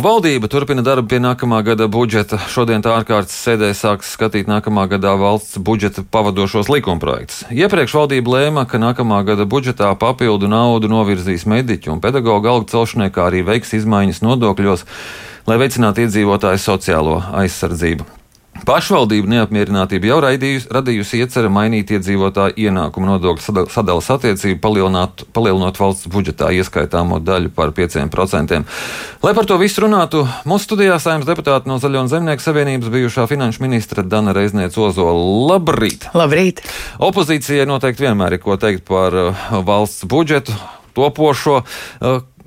Valdība turpina darbu pie nākamā gada budžeta. Šodien tā ārkārtas sēdē sāks skatīt nākamā gadā valsts budžeta pavadošos likumprojektus. Iepriekš valdība lēma, ka nākamā gada budžetā papildu naudu novirzīs mediķu un pedagoģu algu celšanai, kā arī veiks izmaiņas nodokļos, lai veicinātu iedzīvotāju sociālo aizsardzību. Pašvaldību neapmierinātība jau raidījus, radījusi iecerē mainīt iedzīvotāju ienākumu nodokļu sadalas attiecību, palielinot valsts budžetā ieskaitāmo daļu par 5%. Lai par to visu runātu, mūsu studijā saimnes deputāti no Zaļo un Zemnieku savienības bijušā finanšu ministra Dana Reizniece Ozola. Labrīt! Labrīt! Opozīcijai noteikti vienmēr ir ko teikt par uh, valsts budžetu topošo.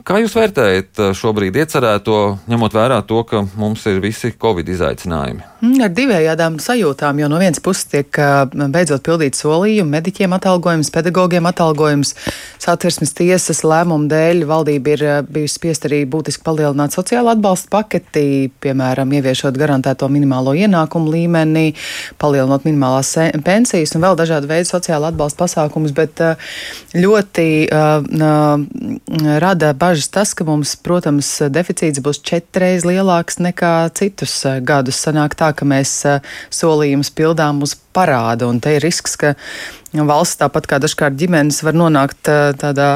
Kā jūs vērtējat eh, šobrīd iecerēto, ņemot vērā to, ka mums ir visi Covid izaicinājumi? Mm, ar divējādām sajūtām, jo no vienas puses tiek eh, beidzot pildīt solījumi, mediķiem atalgojums, pedagogiem atalgojums, satversmes tiesas lēmumu dēļ valdība ir eh, bijusi spiest arī būtiski palielināt sociālo atbalstu paketi, piemēram, ieviešot garantēto minimālo ienākumu līmeni, palielinot minimālās pensijas un vēl dažādu veidu sociālo atbalstu pasākumus, bet ļoti uh, uh, rada bažas bažas tas, ka mums, protams, deficīts būs četreiz lielāks nekā citus eh, gadus. Sanāk tā, ka mēs eh, solījumus pildām uz parādu, un te ir risks, ka valsts tāpat kā dažkārt ģimenes var nonākt eh, tādā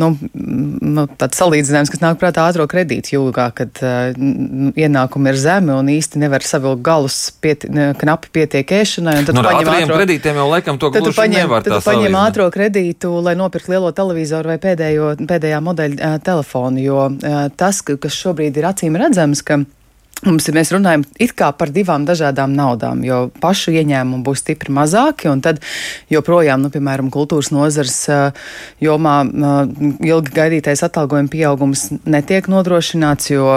nu, nu, tāds salīdzinājums, kas nāk prātā ātrā kredīta jūgā, kad uh, ienākumi ir zemi un īsti nevar savilkt galus pieti, knapi pietiek ēšanai. Tad nu, paņem ātrā kredītiem jau laikam to gluži paņem, nevar. Tu paņem ātrā kredītu, lai nopirkt lielo televizoru vai pēdējo, pēdējā modeļa telefonu, jo tas, kas šobrīd ir acīm redzams, ka Mums ir, mēs runājam it kā par divām dažādām naudām, jo pašu ieņēmumu būs stipri mazāki, un tad joprojām, nu, piemēram, kultūras nozars jomā ilgi gaidītais atalgojuma pieaugums netiek nodrošināts, jo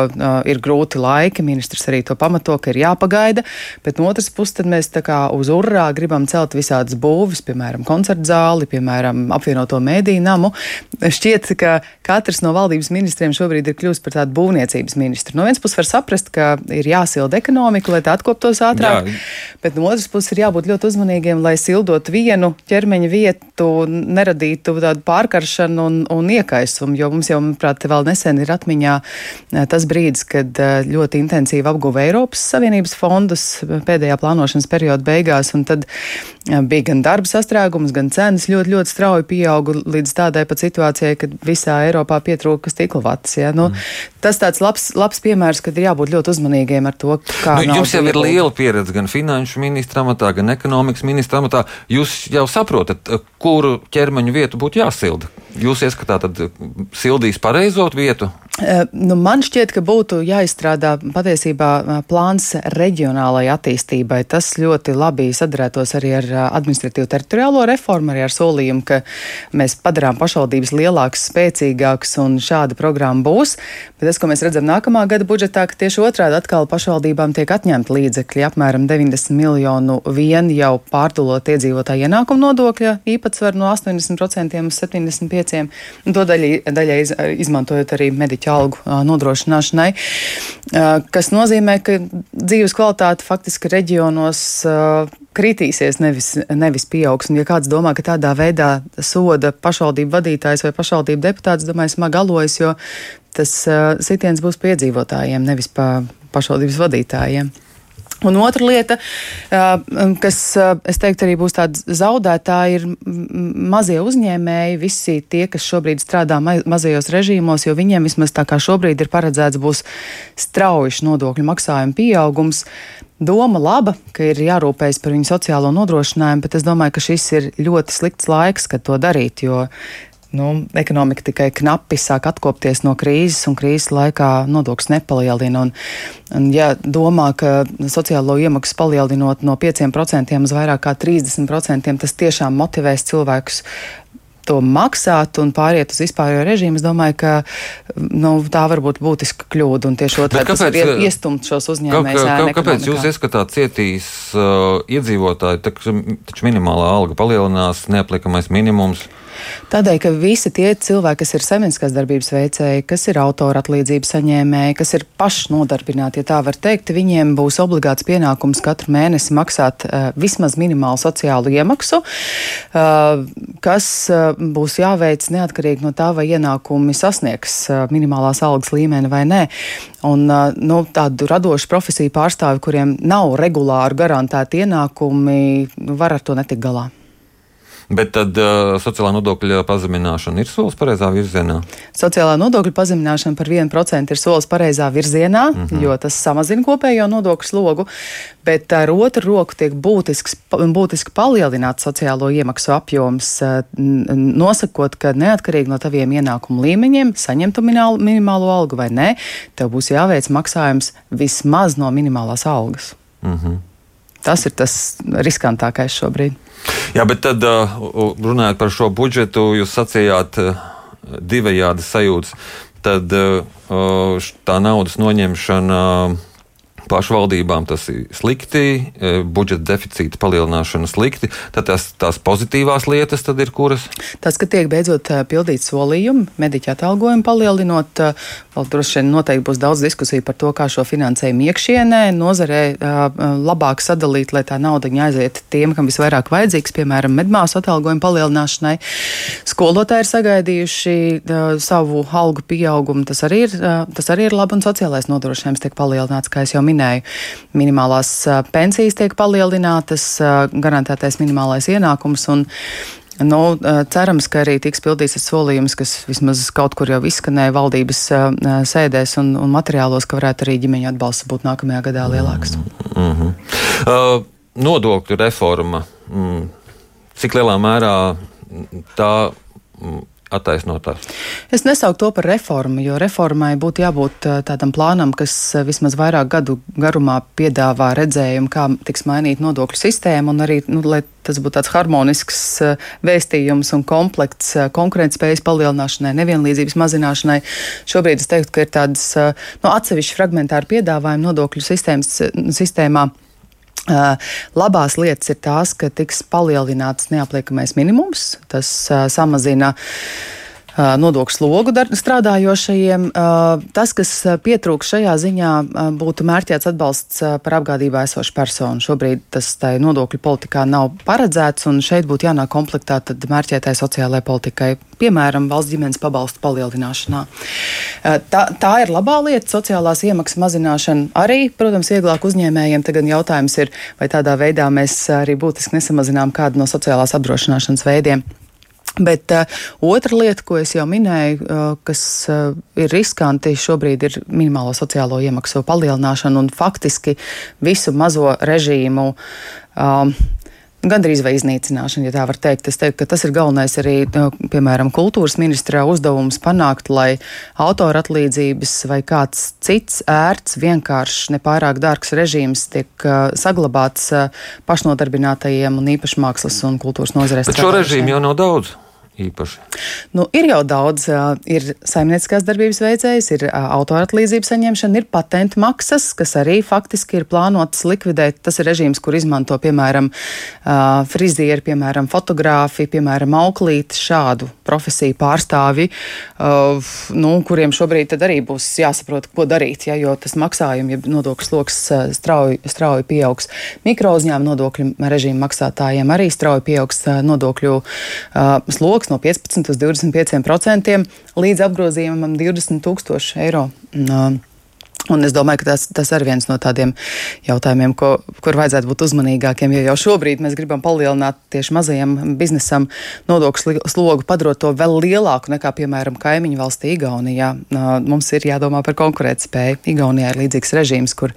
ir grūti laiki, ministrs arī to pamato, ka ir jāpagaida, bet no otras puses tad mēs tā kā uz urrā gribam celt visādas būvis, piemēram, koncertu zāli, piemēram, apvienoto mēdīju namu. Šķiet, ka katrs no valdības ministriem šobrīd ir kļūst par tādu būvniecības ministru. No vienas puses var saprast, ka ir jāsilda ekonomika, lai tā atkoptos ātrāk. Jā. Bet no otras puses ir jābūt ļoti uzmanīgiem, lai sildot vienu ķermeņa vietu, neradītu tādu pārkaršanu un, un iekaisumu. Jo mums jau, manuprāt, vēl nesen ir atmiņā eh, tas brīdis, kad eh, ļoti intensīvi apguva Eiropas Savienības fondus pēdējā plānošanas perioda beigās. Tad eh, bija gan darba sastrēgums, gan cenas ļoti, ļoti strauji pieauga līdz tādai pat situācijai, kad visā Eiropā pietrūka stikla vats. Ja? Nu, mm. Tas tāds labs, labs piemērs, kad ir jābūt ļoti uzmanīgiem uzmanīgiem ar to, kā. Nu, jums jau ir liela pieredze gan finanšu ministra amatā, gan ekonomikas ministra amatā. Jūs jau saprotat, kuru ķermeņa vietu būtu jāsilda. Jūs ieskatāt, tad sildīs pareizot vietu, Nu, man šķiet, ka būtu jāizstrādā patiesībā plāns reģionālajai attīstībai. Tas ļoti labi sadarētos arī ar administratīvu teritoriālo reformu, arī ar solījumu, ka mēs padarām pašvaldības lielākas, spēcīgākas un šāda programma būs. Bet tas, ko mēs redzam nākamā gada budžetā, ka tieši otrādi atkal pašvaldībām tiek atņemti līdzekļi, apmēram 90 miljonu vien jau pārdulot iedzīvotāju ienākumu nodokļa īpatsvaru no 80% uz 75%, un to daļai, daļai iz, izmantojot arī mediķu algu nodrošināšanai, kas nozīmē, ka dzīves kvalitāte faktiski reģionos kritīsies, nevis, nevis pieaugs. Un, ja kāds domā, ka tādā veidā soda pašvaldību vadītājs vai pašvaldību deputāts, domāju, smagi alojas, jo tas sitiens būs piedzīvotājiem, nevis pa pašvaldības vadītājiem. Un otra lieta, kas, es teiktu, arī būs tāda zaudētāja, ir mazie uzņēmēji, visi tie, kas šobrīd strādā mazajos režīmos, jo viņiem vismaz tā kā šobrīd ir paredzēts, būs straujišs nodokļu maksājuma pieaugums. Doma laba, ka ir jārūpējas par viņu sociālo nodrošinājumu, bet es domāju, ka šis ir ļoti slikts laiks, kad to darīt, jo nu, ekonomika tikai knapi sāk atkopties no krīzes, un krīzes laikā nodoklis nepalielina. Un, un, ja domā, ka sociālo iemaksu palielinot no 5% uz vairāk kā 30%, tas tiešām motivēs cilvēkus to maksāt un pāriet uz vispārējo režīmu, es domāju, ka nu, tā var būt būtiska kļūda. Un tieši otrādi tas var iestumt šos uzņēmējus. Kā, kā, kāpēc jūs ieskatāt cietīs uh, iedzīvotāji, taču minimālā alga palielinās, neapliekamais minimums? Tādēļ, ka visi tie cilvēki, kas ir saimnieciskās darbības veicēji, kas ir autora atlīdzības saņēmēji, kas ir pašnodarbināti, ja tā var teikt, viņiem būs obligāts pienākums katru mēnesi maksāt uh, vismaz minimālu sociālu iemaksu, uh, kas uh, būs jāveic neatkarīgi no tā, vai ienākumi sasniegs uh, minimālās algas līmeni vai nē. Un, uh, nu, tādu radošu profesiju pārstāvi, kuriem nav regulāri garantēti ienākumi, var ar to netikt galā. Bet tad uh, sociālā nodokļa pazemināšana ir solis pareizā virzienā? Sociālā nodokļa pazemināšana par 1% ir solis pareizā virzienā, mm -hmm. jo tas samazina kopējo nodokļu slogu, bet ar otru roku tiek būtisks, būtiski palielināts sociālo iemaksu apjoms, uh, nosakot, ka neatkarīgi no taviem ienākumu līmeņiem, saņemtu minimālo, minimālo algu vai nē, tev būs jāveic maksājums vismaz no minimālās algas. Mm -hmm. Tas ir tas riskantākais šobrīd. Jā, bet tad runājot par šo budžetu, jūs sacījāt divējādas sajūtas. Tad tā naudas noņemšana pašvaldībām tas ir slikti, e, budžeta deficīta palielināšana slikti, tad tās, tās pozitīvās lietas tad ir kuras? Tas, ka tiek beidzot e, pildīt solījumi, mediķa atalgojumu palielinot, e, vēl droši vien noteikti būs daudz diskusiju par to, kā šo finansējumu iekšienē nozarē labāk sadalīt, lai tā nauda aiziet tiem, kam visvairāk vajadzīgs, piemēram, medmāsu atalgojumu palielināšanai. Skolotāji ir sagaidījuši savu algu pieaugumu, tas arī ir, tas arī ir labi, un sociālais nodrošinājums tiek palielināts, kā es jau minēju minēju, minimālās pensijas tiek palielinātas, garantētais minimālais ienākums. Un, Nu, cerams, ka arī tiks pildīts tas solījums, kas vismaz kaut kur jau izskanēja valdības sēdēs un, un materiālos, ka varētu arī ģimeņa atbalsts būt nākamajā gadā lielāks. Mm -hmm. uh, nodokļu reforma. Mm. Cik lielā mērā tā. Attaisnotās? Es nesaucu to par reformu, jo reformai būtu jābūt tādam plānam, kas vismaz vairāk gadu garumā piedāvā redzējumu, kā tiks mainīt nodokļu sistēmu, un arī, nu, lai tas būtu tāds harmonisks vēstījums un komplekts konkurētspējas palielināšanai, nevienlīdzības mazināšanai. Šobrīd es teiktu, ka ir tādas nu, atsevišķi fragmentāri piedāvājumi nodokļu sistēmas, sistēmā. Uh, labās lietas ir tās, ka tiks palielināts neapliekamais minimums. Tas uh, samazina nodokļu slogu strādājošajiem. Tas, kas pietrūks šajā ziņā, būtu mērķēts atbalsts par apgādībā esošu personu. Šobrīd tas tai nodokļu politikā nav paredzēts, un šeit būtu jānāk komplektā mērķētai sociālajai politikai, piemēram, valsts ģimenes pabalstu palielināšanā. Tā, tā ir labā lieta, sociālās iemaksas mazināšana arī, protams, vieglāk uzņēmējiem. Tagad jautājums ir, vai tādā veidā mēs arī būtiski nesamazinām kādu no sociālās apdrošināšanas veidiem. Bet uh, otra lieta, ko es jau minēju, uh, kas uh, ir riskanti šobrīd, ir minimālo sociālo iemaksu palielināšana un faktiski visu mazo režīmu. Um, Gandrīz vai iznīcināšana, ja tā var teikt. Es teiktu, ka tas ir galvenais arī, piemēram, kultūras ministrā uzdevums panākt, lai autora atlīdzības vai kāds cits ērts, vienkāršs, nepārāk dārgs režīms tiek saglabāts pašnodarbinātajiem un īpaši mākslas un kultūras nozarēs. Bet šo režīmu jau nav daudz īpaši? Nu, ir jau daudz. Ir saimnieciskās darbības veicējs, ir autoratlīdzības saņemšana, ir patentu maksas, kas arī faktiski ir plānotas likvidēt. Tas ir režīms, kur izmanto piemēram frizieri, piemēram, fotogrāfi, piemēram, auklīti, šādu profesiju pārstāvi, nu, kuriem šobrīd arī būs jāsaprot, ko darīt, ja, jo tas maksājums, ja nodokļu sloks strauji, strauji pieaugs. Mikro uzņēmuma nodokļu režīmu maksātājiem arī strauji pieaugs nodokļu sloks pieaugs no 15 līdz 25 procentiem līdz apgrozījumam 20 tūkstoši eiro. Un, Un es domāju, ka tas, tas ir viens no tādiem jautājumiem, ko, kur vajadzētu būt uzmanīgākiem. Jo jau šobrīd mēs gribam palielināt tieši mazajam biznesam nodokļu slogu, padarot to vēl lielāku nekā, piemēram, kaimiņu valstī Igaunijā. Mums ir jādomā par konkurētspēju. Igaunijā ir līdzīgs režīms, kur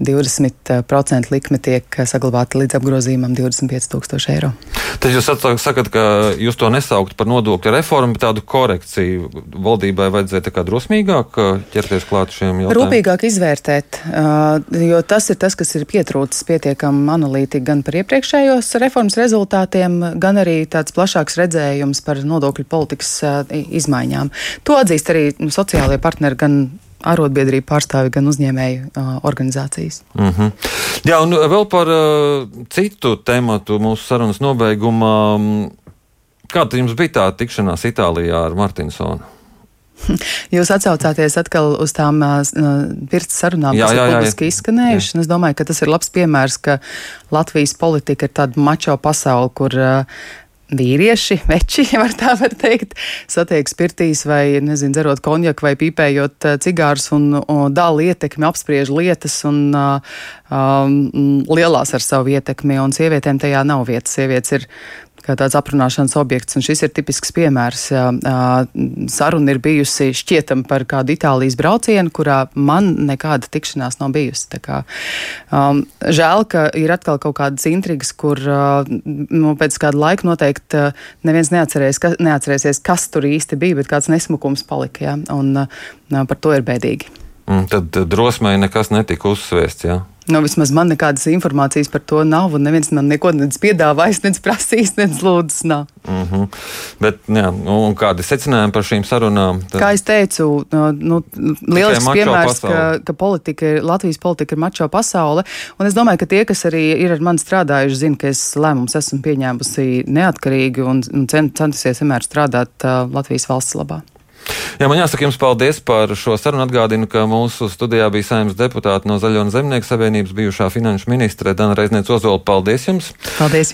20% likme tiek saglabāta līdz apgrozījumam 25,000 eiro. Tad jūs sakat, ka jūs to nesaukt par nodokļu reformu, bet tādu korekciju valdībai vajadzēja tā kā drosmīgāk uh, ķerties klāt šiem jautājumiem? Rūpīgāk izvērtēt, jo tas ir tas, kas ir pietrūcis pietiekami analītiski gan par iepriekšējos reformas rezultātiem, gan arī tāds plašāks redzējums par nodokļu politikas izmaiņām. To atzīst arī sociālajie partneri gan arotbiedrību pārstāvi, gan uzņēmēju uh, organizācijas. Mm -hmm. Jā, un vēl par uh, citu tematu mūsu sarunas nobeigumā. Kāda jums bija tā tikšanās Itālijā ar Martinsonu? Jūs atsaucāties atkal uz tām uh, pirts sarunām, Jā, kas jā, ir publiski izskanējušas. Es domāju, ka tas ir labs piemērs, ka Latvijas politika ir tāda mačo pasaule, kur uh, vīrieši, veči, var tā var teikt, satiek spirtīs vai, nezinu, dzerot konjaku vai pīpējot uh, cigārus un, un dala ietekmi, apspriež lietas un uh, um, lielās ar savu ietekmi, un sievietēm tajā nav vietas. Sievietes ir kā tāds aprunāšanas objekts. Un šis ir tipisks piemērs. Saruna ir bijusi šķietam par kādu Itālijas braucienu, kurā man nekāda tikšanās nav bijusi. Tā kā, um, žēl, ka ir atkal kaut kādas intrigas, kur uh, nu, pēc kāda laika noteikti uh, neviens neatcerēs, ka, neatcerēsies, kas tur īsti bija, bet kāds nesmukums palika. Jā, un uh, par to ir bēdīgi. Un tad drosmei nekas netika uzsvēsts. Jā. Nu, vismaz man nekādas informācijas par to nav, un neviens man neko nedz piedāvājis, nedz prasījis, nedz lūdzis. Nav. Mm -hmm. Bet, jā, un kādi secinājumi par šīm sarunām? Tad... Kā es teicu, nu, lielisks piemērs, ka, pasaule. ka politika, ir- Latvijas politika ir mačo pasaule. Un es domāju, ka tie, kas arī ir ar mani strādājuši, zina, ka es lēmumus esmu pieņēmusi neatkarīgi un, un cen, centusies vienmēr strādāt uh, Latvijas valsts labā. Jā, man jāsaka jums paldies par šo sarunu. Atgādinu, ka mūsu studijā bija saimnes deputāti no Zaļo un Zemnieku savienības bijušā finanšu ministre Dana Reizniec Ozola. Paldies jums! Paldies!